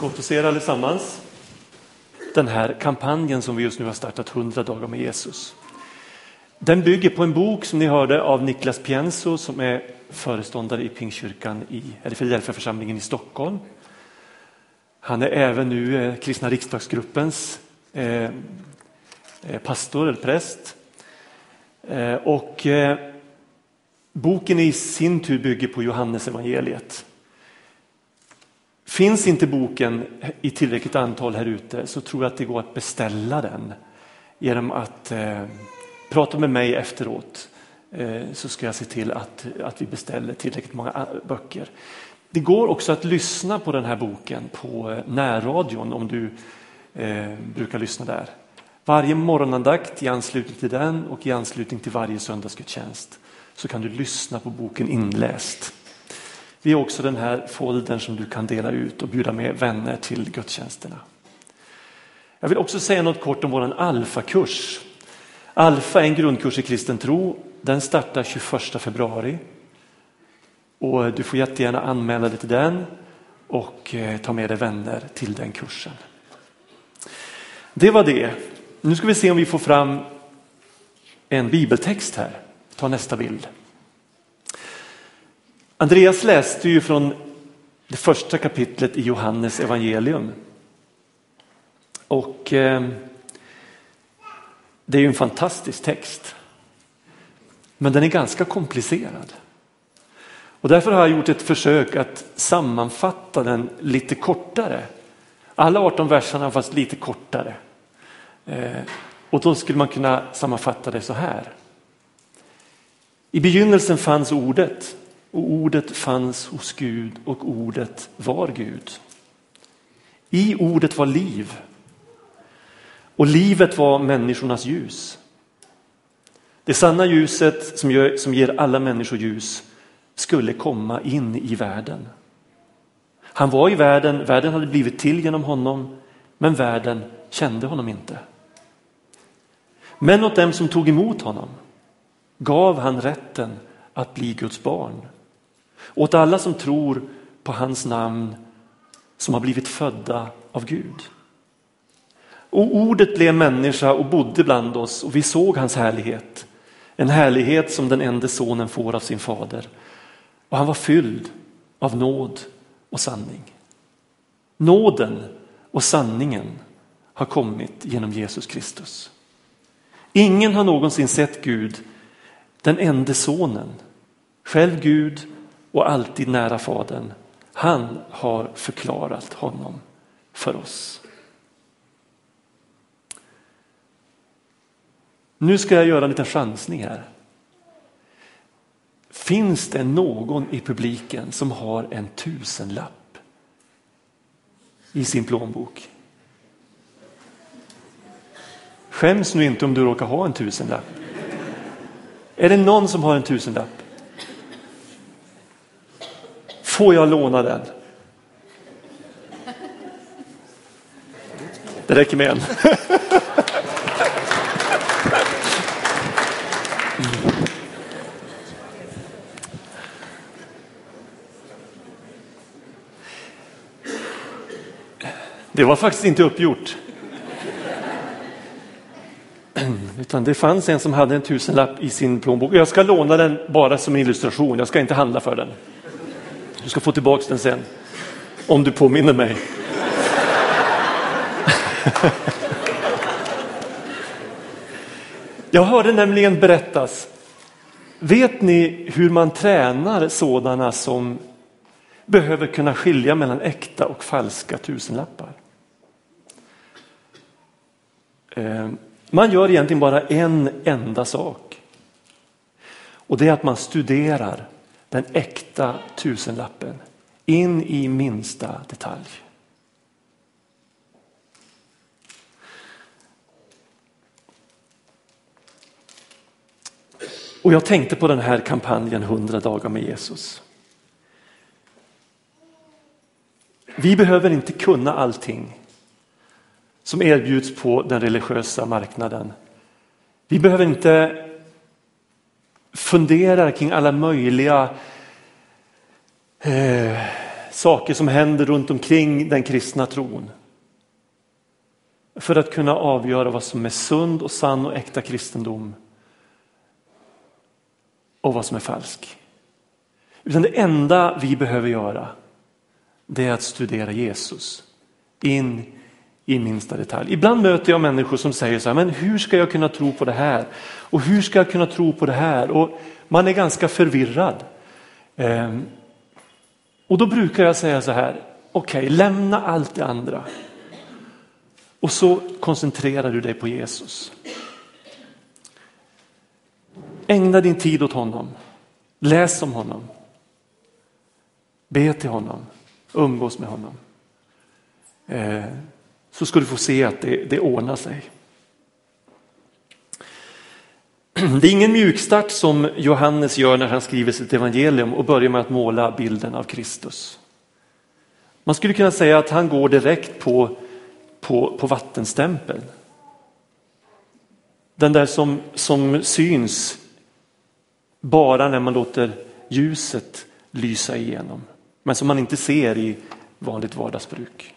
Gott att se er allesammans. Den här kampanjen som vi just nu har startat, 100 dagar med Jesus. Den bygger på en bok som ni hörde av Niklas Pienso som är föreståndare i Pingstkyrkan i eller i Stockholm. Han är även nu eh, Kristna riksdagsgruppens eh, eh pastor eller präst. Eh, och eh, boken i sin tur bygger på Johannes evangeliet. Finns inte boken i tillräckligt antal här ute så tror jag att det går att beställa den genom att eh, prata med mig efteråt eh, så ska jag se till att, att vi beställer tillräckligt många eh, böcker. Det går också att lyssna på den här boken på eh, närradion om du eh, brukar lyssna där. Varje morgonandakt i anslutning till den och i anslutning till varje söndagsgudstjänst så kan du lyssna på boken inläst. Vi har också den här foldern som du kan dela ut och bjuda med vänner till gudstjänsterna. Jag vill också säga något kort om vår alfakurs. Alfa är en grundkurs i kristen tro. Den startar 21 februari. Och du får jättegärna anmäla dig till den och eh, ta med dig vänner till den kursen. Det var det. Nu ska vi se om vi får fram en bibeltext här. Ta nästa bild. Andreas läste ju från det första kapitlet i Johannes evangelium. Och eh, det är ju en fantastisk text. Men den är ganska komplicerad. Och därför har jag gjort ett försök att sammanfatta den lite kortare. Alla 18 verserna fast lite kortare. Eh, och då skulle man kunna sammanfatta det så här. I begynnelsen fanns ordet och ordet fanns hos Gud och ordet var Gud. I ordet var liv och livet var människornas ljus. Det sanna ljuset som, gör, som ger alla människor ljus skulle komma in i världen. Han var i världen, världen hade blivit till genom honom, men världen kände honom inte. Men åt dem som tog emot honom gav han rätten att bli Guds barn. Åt alla som tror på hans namn som har blivit födda av Gud. Och ordet blev människa och bodde bland oss och vi såg hans härlighet. En härlighet som den enda sonen får av sin fader. Och han var fylld av nåd och sanning. Nåden och sanningen har kommit genom Jesus Kristus. Ingen har någonsin sett Gud, den enda sonen, själv Gud och alltid nära Fadern. Han har förklarat honom för oss. Nu ska jag göra en liten chansning här. Finns det någon i publiken som har en tusenlapp i sin plånbok? Skäms nu inte om du råkar ha en tusenlapp. Är det någon som har en tusenlapp? Får jag låna den? Det räcker med en. Det var faktiskt inte uppgjort. Utan det fanns en som hade en tusenlapp i sin plånbok. Jag ska låna den bara som illustration, jag ska inte handla för den. Du ska få tillbaka den sen. Om du påminner mig. Jag hörde nämligen berättas. Vet ni hur man tränar sådana som behöver kunna skilja mellan äkta och falska tusenlappar? Eh, man gör egentligen bara en enda sak. Och det är att man studerar den äkta tusenlappen in i minsta detalj. Och jag tänkte på den här kampanjen 100 dagar med Jesus. Vi behöver inte kunna allting som erbjuds på den religiösa marknaden. Vi behöver inte Funderar kring alla möjliga eh, saker som händer runt omkring den kristna tron. För att kunna avgöra vad som är sund och sann och äkta kristendom och vad som är falsk. Utan det enda vi behöver göra det är att studera Jesus in i minsta detalj. Ibland möter jag människor som säger så här, men hur ska jag kunna tro på det här? Och hur ska jag kunna tro på det här? Och man är ganska förvirrad. Ehm, och då brukar jag säga så här, okej, okay, lämna allt det andra. Och så koncentrerar du dig på Jesus. Ägna din tid åt honom. Läs om honom. Be till honom. Umgås med honom. Eh, så ska du få se att det, det ordnar sig. Det är ingen mjukstart som Johannes gör när han skriver sitt evangelium och börjar med att måla bilden av Kristus. Man skulle kunna säga att han går direkt på, på, på vattenstämpeln. Den där som, som syns bara när man låter ljuset lysa igenom, men som man inte ser i vanligt vardagsbruk.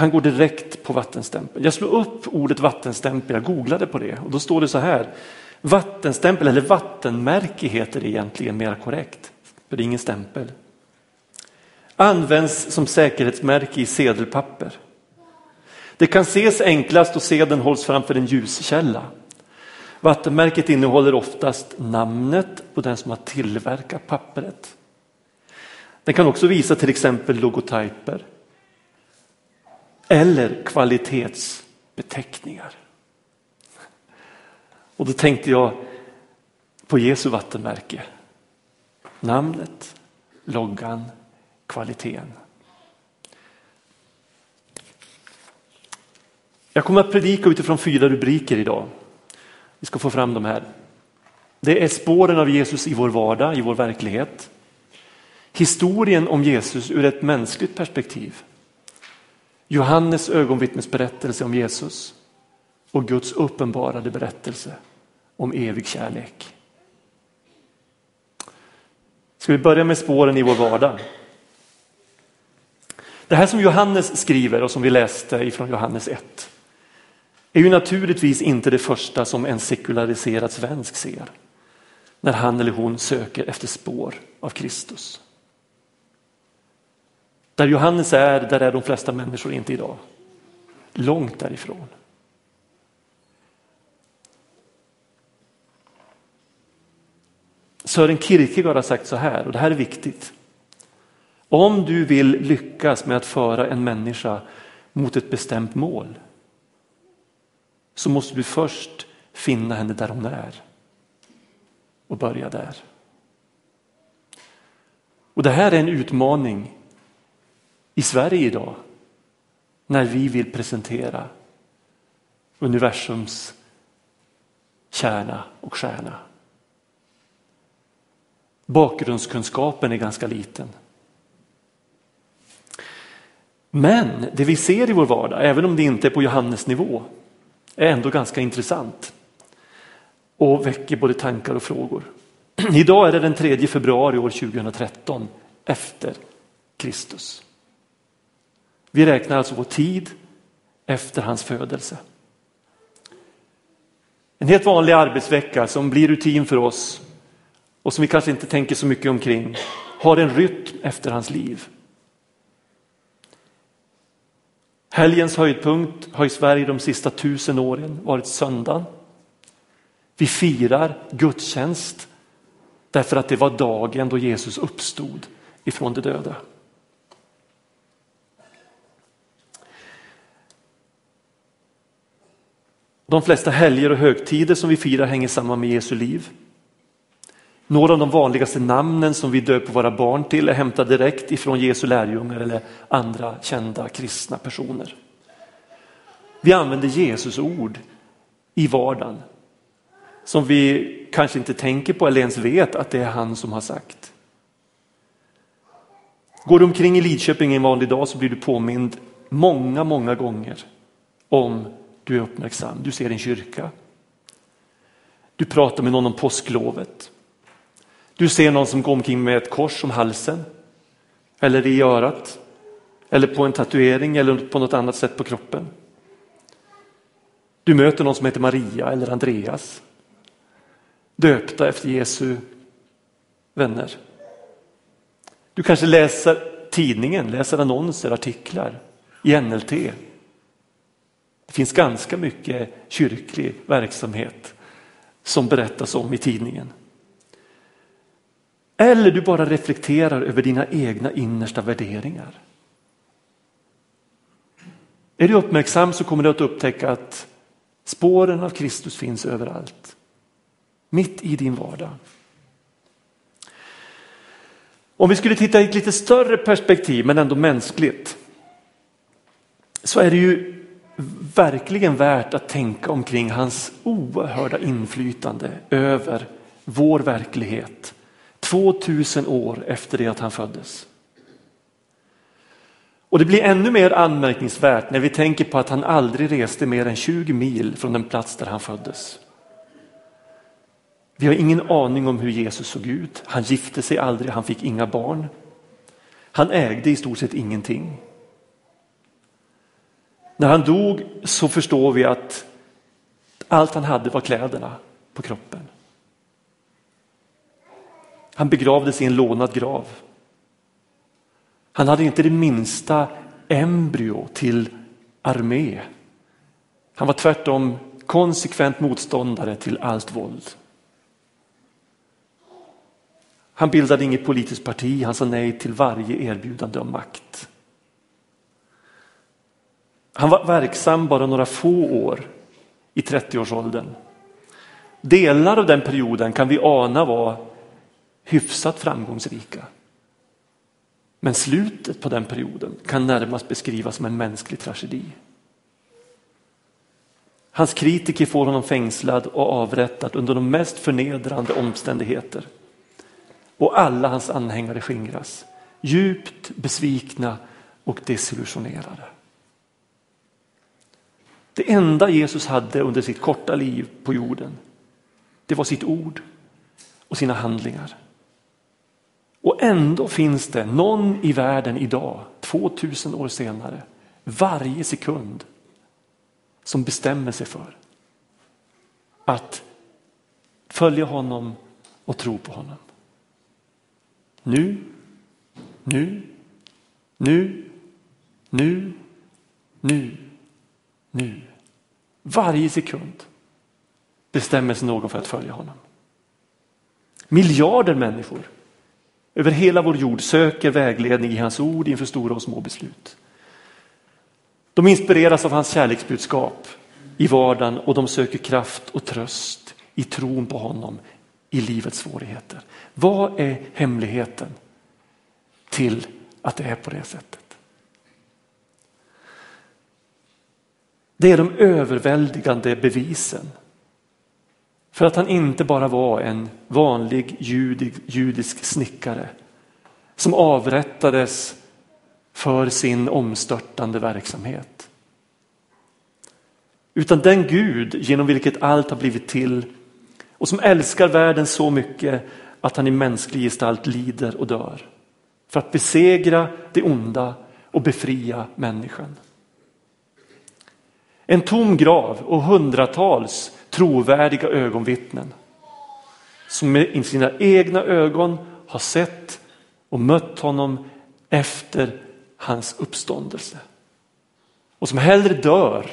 Han går direkt på vattenstämpel. Jag slog upp ordet vattenstämpel, jag googlade på det och då står det så här. Vattenstämpel eller vattenmärke heter det egentligen mer korrekt, för det är ingen stämpel. Används som säkerhetsmärke i sedelpapper. Det kan ses enklast då sedeln hålls framför en ljuskälla. Vattenmärket innehåller oftast namnet på den som har tillverkat pappret. Den kan också visa till exempel logotyper eller kvalitetsbeteckningar. Och då tänkte jag på Jesu vattenmärke. Namnet, loggan, kvaliteten. Jag kommer att predika utifrån fyra rubriker idag. Vi ska få fram de här. Det är spåren av Jesus i vår vardag, i vår verklighet. Historien om Jesus ur ett mänskligt perspektiv. Johannes ögonvittnesberättelse om Jesus och Guds uppenbarade berättelse om evig kärlek. Ska vi börja med spåren i vår vardag? Det här som Johannes skriver och som vi läste ifrån Johannes 1 är ju naturligtvis inte det första som en sekulariserad svensk ser när han eller hon söker efter spår av Kristus. Där Johannes är, där är de flesta människor inte idag. Långt därifrån. Sören Kierkegaard har sagt så här, och det här är viktigt. Om du vill lyckas med att föra en människa mot ett bestämt mål så måste du först finna henne där hon är och börja där. Och Det här är en utmaning i Sverige idag när vi vill presentera universums kärna och stjärna. Bakgrundskunskapen är ganska liten. Men det vi ser i vår vardag, även om det inte är på Johannes nivå, är ändå ganska intressant och väcker både tankar och frågor. Idag är det den 3 februari år 2013 efter Kristus. Vi räknar alltså vår tid efter hans födelse. En helt vanlig arbetsvecka som blir rutin för oss och som vi kanske inte tänker så mycket omkring har en rytm efter hans liv. Helgens höjdpunkt har i Sverige de sista tusen åren varit söndagen. Vi firar gudstjänst därför att det var dagen då Jesus uppstod ifrån de döda. De flesta helger och högtider som vi firar hänger samman med Jesu liv. Några av de vanligaste namnen som vi döper våra barn till är hämtade direkt ifrån Jesu lärjungar eller andra kända kristna personer. Vi använder Jesus ord i vardagen som vi kanske inte tänker på eller ens vet att det är han som har sagt. Går du omkring i Lidköping en vanlig dag så blir du påmind många, många gånger om du är uppmärksam. Du ser en kyrka. Du pratar med någon om påsklovet. Du ser någon som går omkring med ett kors om halsen eller i örat eller på en tatuering eller på något annat sätt på kroppen. Du möter någon som heter Maria eller Andreas. Döpta efter Jesu vänner. Du kanske läser tidningen, läser annonser, artiklar i NLT. Det finns ganska mycket kyrklig verksamhet som berättas om i tidningen. Eller du bara reflekterar över dina egna innersta värderingar. Är du uppmärksam så kommer du att upptäcka att spåren av Kristus finns överallt. Mitt i din vardag. Om vi skulle titta i ett lite större perspektiv men ändå mänskligt så är det ju verkligen värt att tänka omkring hans oerhörda inflytande över vår verklighet 2000 år efter det att han föddes. Och det blir ännu mer anmärkningsvärt när vi tänker på att han aldrig reste mer än 20 mil från den plats där han föddes. Vi har ingen aning om hur Jesus såg ut. Han gifte sig aldrig, han fick inga barn. Han ägde i stort sett ingenting. När han dog så förstår vi att allt han hade var kläderna på kroppen. Han begravdes i en lånad grav. Han hade inte det minsta embryo till armé. Han var tvärtom konsekvent motståndare till allt våld. Han bildade inget politiskt parti, han sa nej till varje erbjudande om makt. Han var verksam bara några få år i 30-årsåldern. Delar av den perioden kan vi ana var hyfsat framgångsrika. Men slutet på den perioden kan närmast beskrivas som en mänsklig tragedi. Hans kritiker får honom fängslad och avrättad under de mest förnedrande omständigheter. Och alla hans anhängare skingras, djupt besvikna och desillusionerade. Det enda Jesus hade under sitt korta liv på jorden, det var sitt ord och sina handlingar. Och ändå finns det någon i världen idag, 2000 år senare, varje sekund som bestämmer sig för att följa honom och tro på honom. Nu, nu, nu, nu, nu, nu. Varje sekund bestämmer sig någon för att följa honom. Miljarder människor över hela vår jord söker vägledning i hans ord inför stora och små beslut. De inspireras av hans kärleksbudskap i vardagen och de söker kraft och tröst i tron på honom i livets svårigheter. Vad är hemligheten till att det är på det sättet? Det är de överväldigande bevisen för att han inte bara var en vanlig judisk snickare som avrättades för sin omstörtande verksamhet. Utan den Gud genom vilket allt har blivit till och som älskar världen så mycket att han i mänsklig gestalt lider och dör. För att besegra det onda och befria människan. En tom grav och hundratals trovärdiga ögonvittnen som med sina egna ögon har sett och mött honom efter hans uppståndelse. Och som hellre dör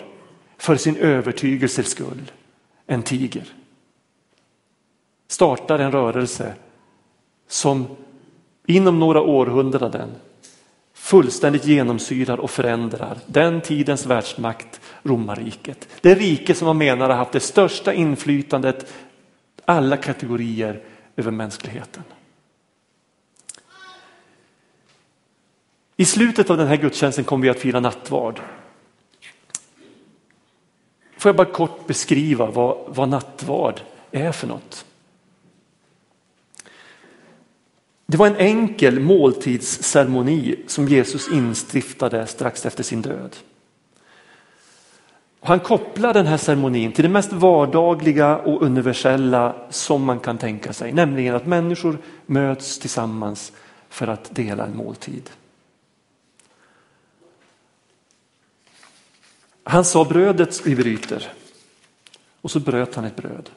för sin övertygelses skull än tiger. Startar en rörelse som inom några århundraden fullständigt genomsyrar och förändrar den tidens världsmakt, romarriket. Det rike som man menar har haft det största inflytandet alla kategorier över mänskligheten. I slutet av den här gudstjänsten kommer vi att fira nattvard. Får jag bara kort beskriva vad, vad nattvard är för något. Det var en enkel måltidsceremoni som Jesus instiftade strax efter sin död. Han kopplar den här ceremonin till det mest vardagliga och universella som man kan tänka sig, nämligen att människor möts tillsammans för att dela en måltid. Han sa brödet vi bryter och så bröt han ett bröd.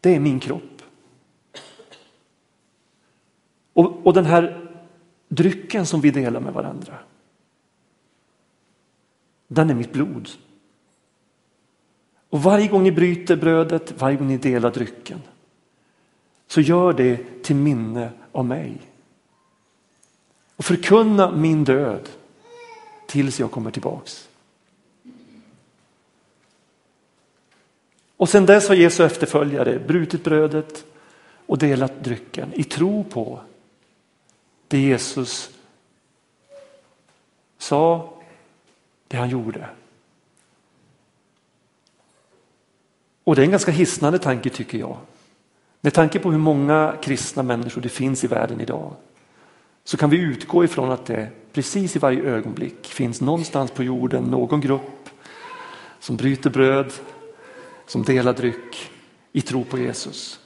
Det är min kropp. Och, och den här drycken som vi delar med varandra. Den är mitt blod. Och varje gång ni bryter brödet, varje gång ni delar drycken, så gör det till minne av mig. Och förkunna min död tills jag kommer tillbaks. Och sedan dess har Jesu efterföljare brutit brödet och delat drycken i tro på det Jesus sa, det han gjorde. Och det är en ganska hisnande tanke tycker jag. Med tanke på hur många kristna människor det finns i världen idag så kan vi utgå ifrån att det precis i varje ögonblick finns någonstans på jorden någon grupp som bryter bröd, som delar dryck i tro på Jesus.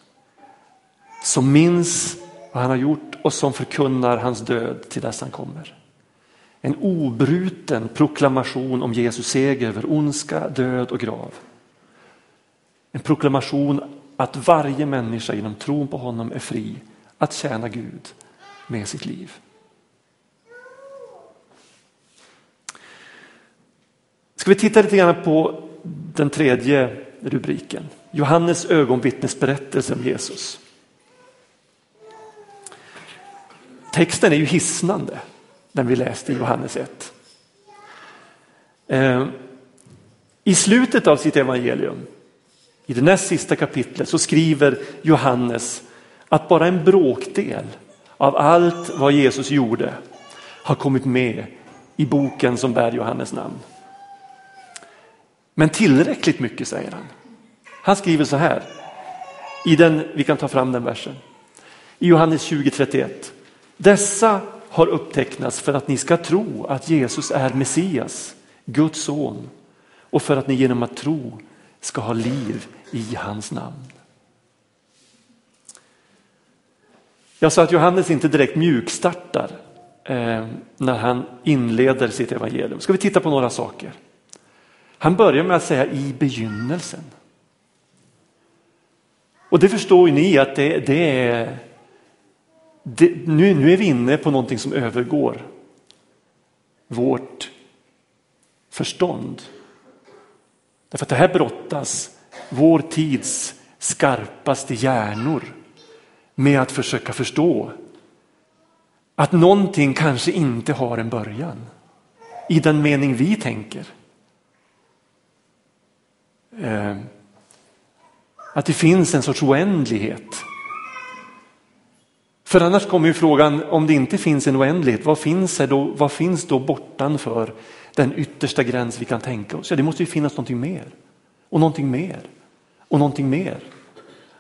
Som minns vad han har gjort och som förkunnar hans död till dess han kommer. En obruten proklamation om Jesus seger över ondska, död och grav. En proklamation att varje människa genom tron på honom är fri att tjäna Gud med sitt liv. Ska vi titta lite grann på den tredje rubriken. Johannes ögonvittnesberättelse om Jesus. Texten är ju hisnande, den vi läste i Johannes 1. Eh, I slutet av sitt evangelium, i det näst sista kapitlet, så skriver Johannes att bara en bråkdel av allt vad Jesus gjorde har kommit med i boken som bär Johannes namn. Men tillräckligt mycket säger han. Han skriver så här, i den, vi kan ta fram den versen, i Johannes 20.31. Dessa har upptecknats för att ni ska tro att Jesus är Messias, Guds son och för att ni genom att tro ska ha liv i hans namn. Jag sa att Johannes inte direkt mjukstartar eh, när han inleder sitt evangelium. Ska vi titta på några saker. Han börjar med att säga i begynnelsen. Och det förstår ju ni att det, det är det, nu, nu är vi inne på någonting som övergår vårt förstånd. Därför att det här brottas vår tids skarpaste hjärnor med att försöka förstå att någonting kanske inte har en början i den mening vi tänker. Eh, att det finns en sorts oändlighet. För annars kommer ju frågan, om det inte finns en oändlighet, vad finns, då, vad finns då bortanför den yttersta gräns vi kan tänka oss? Ja, det måste ju finnas någonting mer och någonting mer och någonting mer.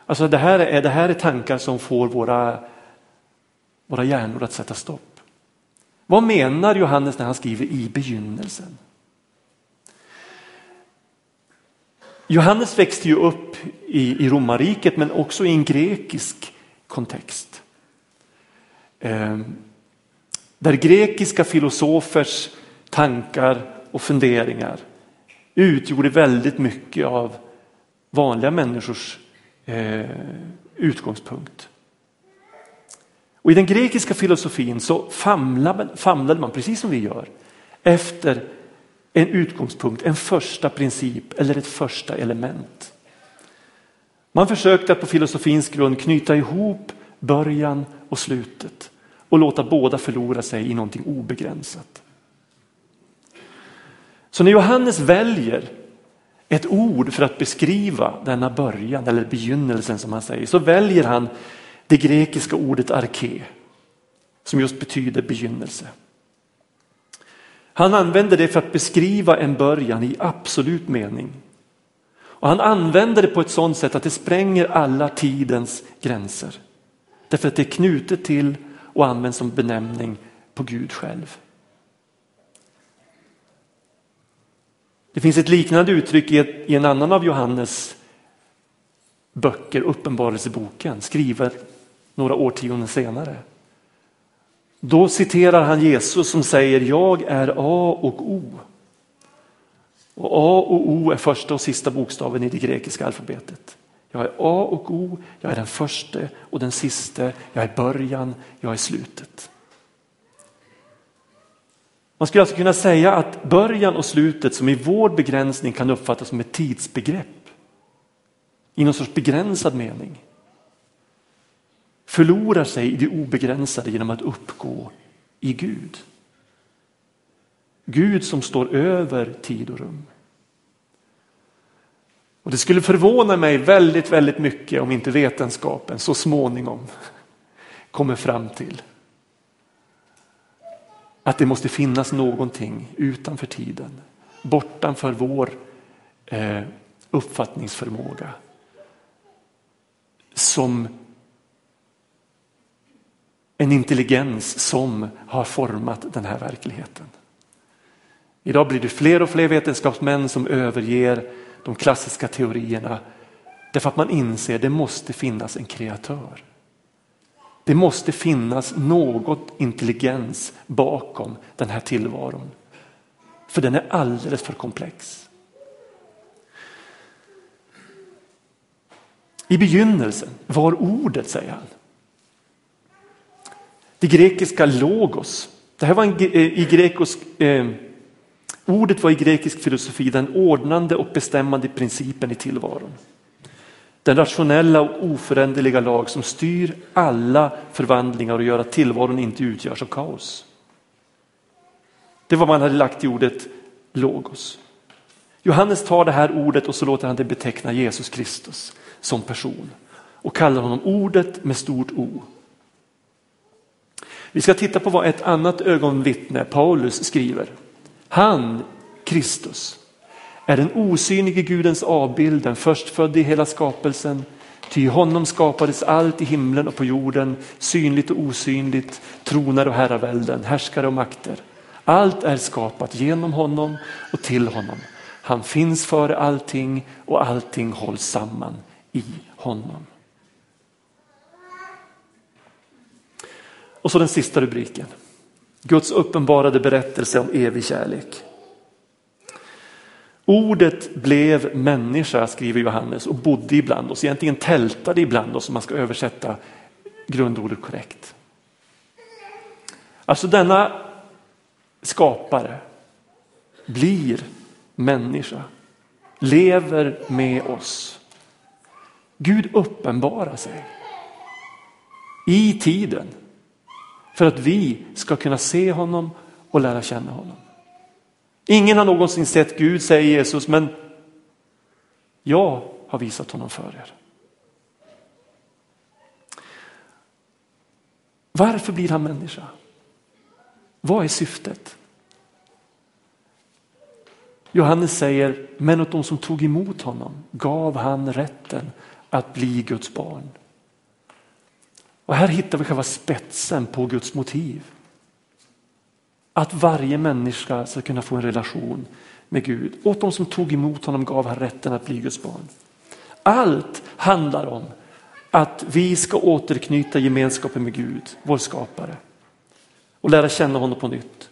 Alltså det här är, det här är tankar som får våra, våra hjärnor att sätta stopp. Vad menar Johannes när han skriver i begynnelsen? Johannes växte ju upp i, i romarriket men också i en grekisk kontext. Ehm, där grekiska filosofers tankar och funderingar utgjorde väldigt mycket av vanliga människors eh, utgångspunkt. Och I den grekiska filosofin så famlade, famlade man, precis som vi gör, efter en utgångspunkt, en första princip eller ett första element. Man försökte att på filosofins grund knyta ihop början och slutet och låta båda förlora sig i någonting obegränsat. Så när Johannes väljer ett ord för att beskriva denna början eller begynnelsen som han säger så väljer han det grekiska ordet arke som just betyder begynnelse. Han använder det för att beskriva en början i absolut mening. Och han använder det på ett sådant sätt att det spränger alla tidens gränser. Därför att det är knutet till och används som benämning på Gud själv. Det finns ett liknande uttryck i en annan av Johannes böcker, Uppenbarelseboken, skriven några årtionden senare. Då citerar han Jesus som säger jag är A och O. Och A och O är första och sista bokstaven i det grekiska alfabetet. Jag är A och O, jag är den första och den sista, jag är början, jag är slutet. Man skulle alltså kunna säga att början och slutet som i vår begränsning kan uppfattas som ett tidsbegrepp i någon sorts begränsad mening förlorar sig i det obegränsade genom att uppgå i Gud. Gud som står över tid och rum. Och Det skulle förvåna mig väldigt, väldigt mycket om inte vetenskapen så småningom kommer fram till att det måste finnas någonting utanför tiden, bortanför vår eh, uppfattningsförmåga som en intelligens som har format den här verkligheten. Idag blir det fler och fler vetenskapsmän som överger de klassiska teorierna därför att man inser att det måste finnas en kreatör. Det måste finnas något intelligens bakom den här tillvaron. För den är alldeles för komplex. I begynnelsen var ordet, säger han. Det grekiska logos. Det här var en, eh, i grekisk, eh, ordet var i grekisk filosofi den ordnande och bestämmande principen i tillvaron. Den rationella och oföränderliga lag som styr alla förvandlingar och gör att tillvaron inte utgörs av kaos. Det var vad man hade lagt i ordet logos. Johannes tar det här ordet och så låter han det beteckna Jesus Kristus som person och kallar honom ordet med stort O. Vi ska titta på vad ett annat ögonvittne, Paulus, skriver. Han, Kristus, är den osynlige Gudens avbild, den förstfödde i hela skapelsen. Ty honom skapades allt i himlen och på jorden, synligt och osynligt, troner och herravälden, härskare och makter. Allt är skapat genom honom och till honom. Han finns före allting och allting hålls samman i honom. Och så den sista rubriken. Guds uppenbarade berättelse om evig kärlek. Ordet blev människa, skriver Johannes, och bodde ibland oss. Egentligen tältade ibland oss om man ska översätta grundordet korrekt. Alltså denna skapare blir människa, lever med oss. Gud uppenbarar sig i tiden för att vi ska kunna se honom och lära känna honom. Ingen har någonsin sett Gud, säger Jesus, men jag har visat honom för er. Varför blir han människa? Vad är syftet? Johannes säger, men åt de som tog emot honom gav han rätten att bli Guds barn. Och här hittar vi själva spetsen på Guds motiv. Att varje människa ska kunna få en relation med Gud. Åt de som tog emot honom gav han rätten att bli Guds barn. Allt handlar om att vi ska återknyta gemenskapen med Gud, vår skapare. Och lära känna honom på nytt.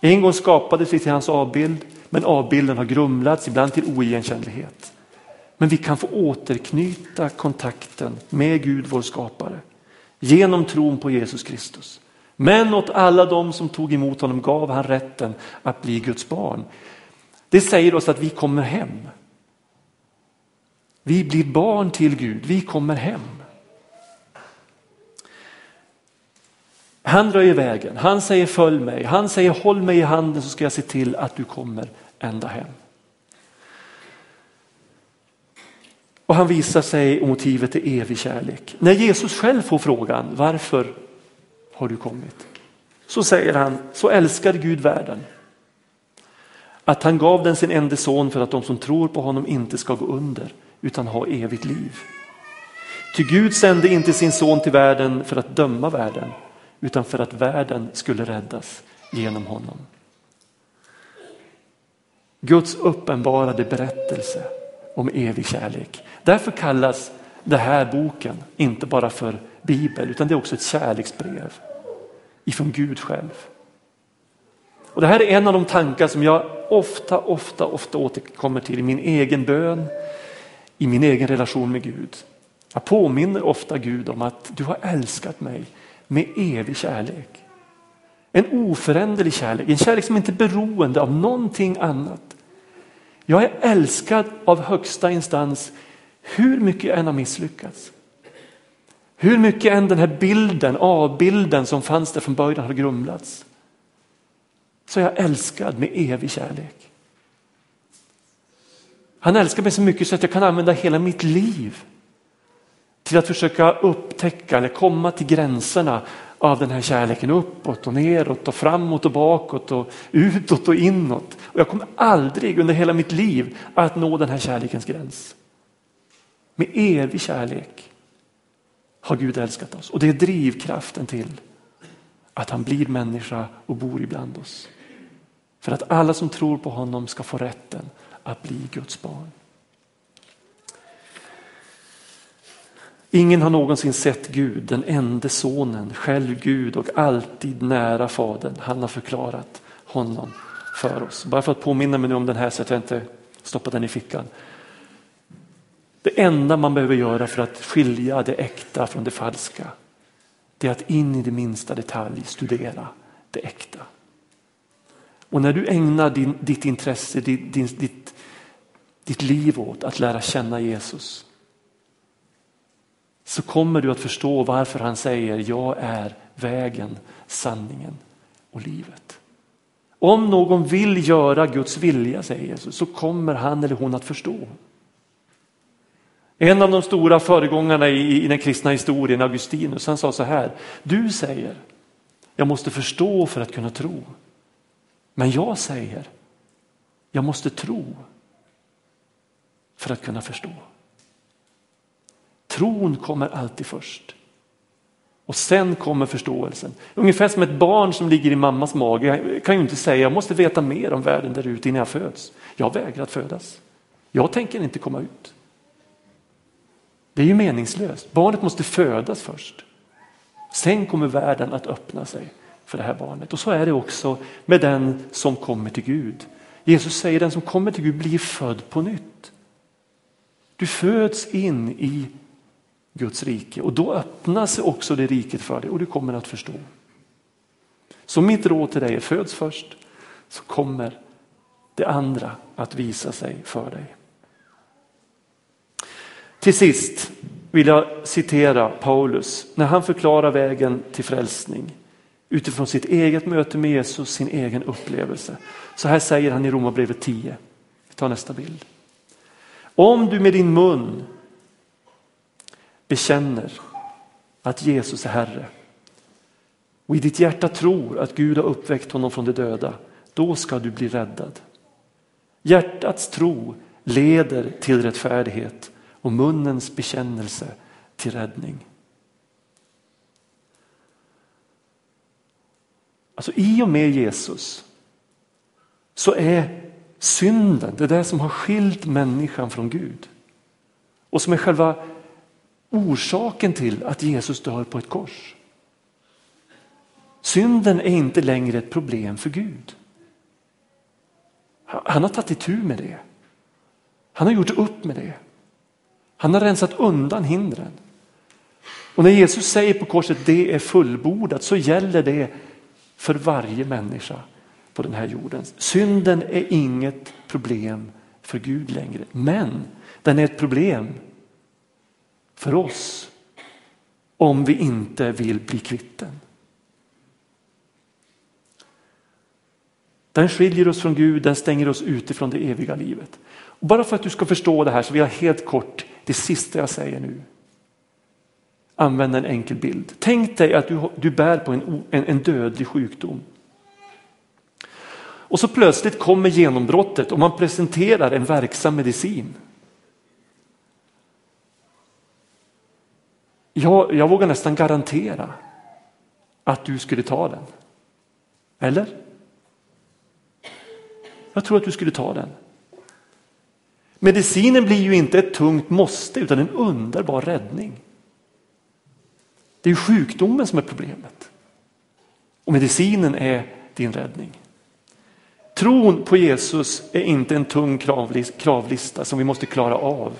En gång skapades vi till hans avbild, men avbilden har grumlats, ibland till oigenkännlighet. Men vi kan få återknyta kontakten med Gud, vår skapare, genom tron på Jesus Kristus. Men åt alla de som tog emot honom gav han rätten att bli Guds barn. Det säger oss att vi kommer hem. Vi blir barn till Gud, vi kommer hem. Han röjer vägen, han säger följ mig, han säger håll mig i handen så ska jag se till att du kommer ända hem. Och han visar sig och motivet är evig kärlek. När Jesus själv får frågan varför har du kommit? Så säger han, så älskar Gud världen. Att han gav den sin enda son för att de som tror på honom inte ska gå under utan ha evigt liv. Ty Gud sände inte sin son till världen för att döma världen utan för att världen skulle räddas genom honom. Guds uppenbarade berättelse om evig kärlek. Därför kallas den här boken inte bara för bibel utan det är också ett kärleksbrev ifrån Gud själv. Och Det här är en av de tankar som jag ofta, ofta, ofta återkommer till i min egen bön, i min egen relation med Gud. Jag påminner ofta Gud om att du har älskat mig med evig kärlek. En oföränderlig kärlek, en kärlek som inte är beroende av någonting annat. Jag är älskad av högsta instans hur mycket jag än har misslyckats. Hur mycket än den här bilden, avbilden som fanns där från början har grumlats. Så är jag älskad med evig kärlek. Han älskar mig så mycket så att jag kan använda hela mitt liv till att försöka upptäcka eller komma till gränserna av den här kärleken uppåt och neråt och framåt och bakåt och utåt och inåt. Och jag kommer aldrig under hela mitt liv att nå den här kärlekens gräns. Med evig kärlek har Gud älskat oss och det är drivkraften till att han blir människa och bor ibland oss. För att alla som tror på honom ska få rätten att bli Guds barn. Ingen har någonsin sett Gud, den enda sonen, själv Gud och alltid nära Fadern. Han har förklarat honom för oss. Bara för att påminna mig nu om den här så att jag inte stoppar den i fickan. Det enda man behöver göra för att skilja det äkta från det falska det är att in i det minsta detalj studera det äkta. Och när du ägnar din, ditt intresse, ditt, ditt, ditt liv åt att lära känna Jesus så kommer du att förstå varför han säger jag är vägen, sanningen och livet. Om någon vill göra Guds vilja, säger Jesus, så kommer han eller hon att förstå. En av de stora föregångarna i, i den kristna historien, Augustinus, han sa så här. Du säger, jag måste förstå för att kunna tro. Men jag säger, jag måste tro för att kunna förstå. Tron kommer alltid först. Och sen kommer förståelsen. Ungefär som ett barn som ligger i mammas mage. Jag kan ju inte säga jag måste veta mer om världen där ute innan jag föds. Jag vägrar att födas. Jag tänker inte komma ut. Det är ju meningslöst. Barnet måste födas först. Sen kommer världen att öppna sig för det här barnet. Och så är det också med den som kommer till Gud. Jesus säger den som kommer till Gud blir född på nytt. Du föds in i Guds rike och då öppnas också det riket för dig och du kommer att förstå. Så mitt råd till dig är föds först så kommer det andra att visa sig för dig. Till sist vill jag citera Paulus när han förklarar vägen till frälsning utifrån sitt eget möte med Jesus, sin egen upplevelse. Så här säger han i Romarbrevet 10. Vi tar nästa bild. Om du med din mun bekänner att Jesus är Herre och i ditt hjärta tror att Gud har uppväckt honom från de döda, då ska du bli räddad. Hjärtats tro leder till rättfärdighet och munnens bekännelse till räddning. Alltså i och med Jesus så är synden det där som har skilt människan från Gud och som är själva orsaken till att Jesus dör på ett kors. Synden är inte längre ett problem för Gud. Han har tagit itu med det. Han har gjort upp med det. Han har rensat undan hindren. Och när Jesus säger på korset det är fullbordat så gäller det för varje människa på den här jorden. Synden är inget problem för Gud längre, men den är ett problem för oss om vi inte vill bli kvitt den. Den skiljer oss från Gud, den stänger oss ute från det eviga livet. Och bara för att du ska förstå det här så vill jag helt kort, det sista jag säger nu, använda en enkel bild. Tänk dig att du, du bär på en, en, en dödlig sjukdom. Och så plötsligt kommer genombrottet och man presenterar en verksam medicin. Jag, jag vågar nästan garantera att du skulle ta den. Eller? Jag tror att du skulle ta den. Medicinen blir ju inte ett tungt måste utan en underbar räddning. Det är sjukdomen som är problemet. Och medicinen är din räddning. Tron på Jesus är inte en tung kravlista som vi måste klara av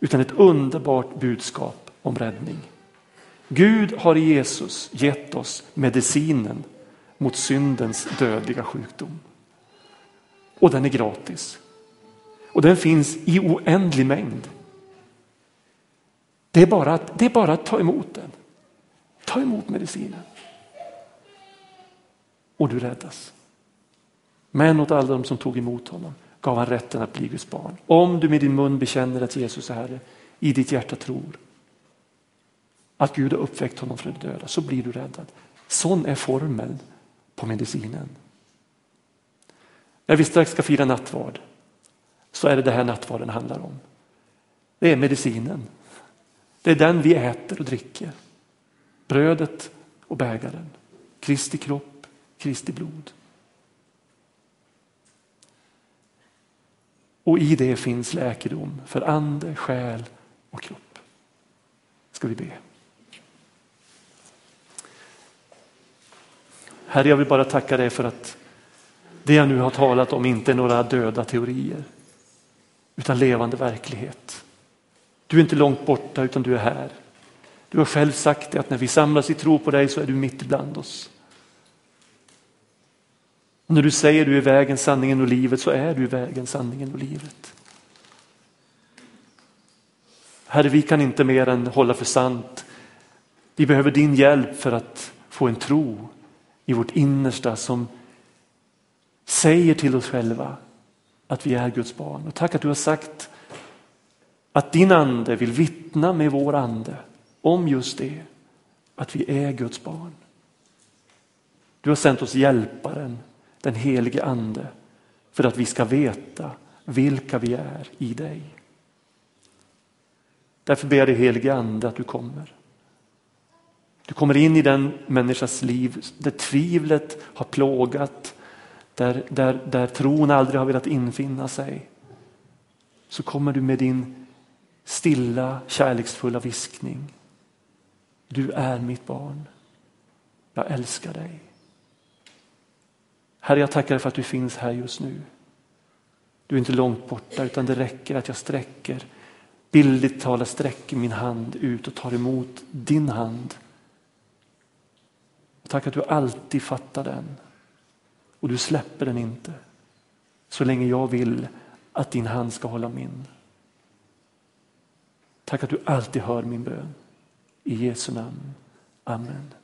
utan ett underbart budskap om räddning. Gud har i Jesus gett oss medicinen mot syndens dödliga sjukdom. Och den är gratis. Och den finns i oändlig mängd. Det är bara att, det är bara att ta emot den. Ta emot medicinen. Och du räddas. Men åt alla de som tog emot honom gav han rätten att bli Guds barn. Om du med din mun bekänner att Jesus är Herre, i ditt hjärta tror att Gud har uppväckt honom från de döda, så blir du räddad. Sån är formeln på medicinen. När vi strax ska fira nattvard så är det det här nattvarden handlar om. Det är medicinen. Det är den vi äter och dricker. Brödet och bägaren. Kristi kropp, Kristi blod. Och i det finns läkedom för ande, själ och kropp. Ska vi be. Herre, jag vill bara tacka dig för att det jag nu har talat om inte är några döda teorier utan levande verklighet. Du är inte långt borta utan du är här. Du har själv sagt det att när vi samlas i tro på dig så är du mitt ibland oss. Och när du säger du är vägen, sanningen och livet så är du vägen, sanningen och livet. Herre, vi kan inte mer än hålla för sant. Vi behöver din hjälp för att få en tro i vårt innersta som säger till oss själva att vi är Guds barn. Och tack att du har sagt att din ande vill vittna med vår ande om just det, att vi är Guds barn. Du har sänt oss hjälparen, den helige ande, för att vi ska veta vilka vi är i dig. Därför ber jag dig helige ande att du kommer. Du kommer in i den människas liv där tvivlet har plågat, där, där, där tron aldrig har velat infinna sig. Så kommer du med din stilla kärleksfulla viskning. Du är mitt barn. Jag älskar dig. Herre, jag tackar dig för att du finns här just nu. Du är inte långt borta utan det räcker att jag sträcker, bildligt talat sträcker min hand ut och tar emot din hand. Tack att du alltid fattar den och du släpper den inte så länge jag vill att din hand ska hålla min. Tack att du alltid hör min bön. I Jesu namn. Amen.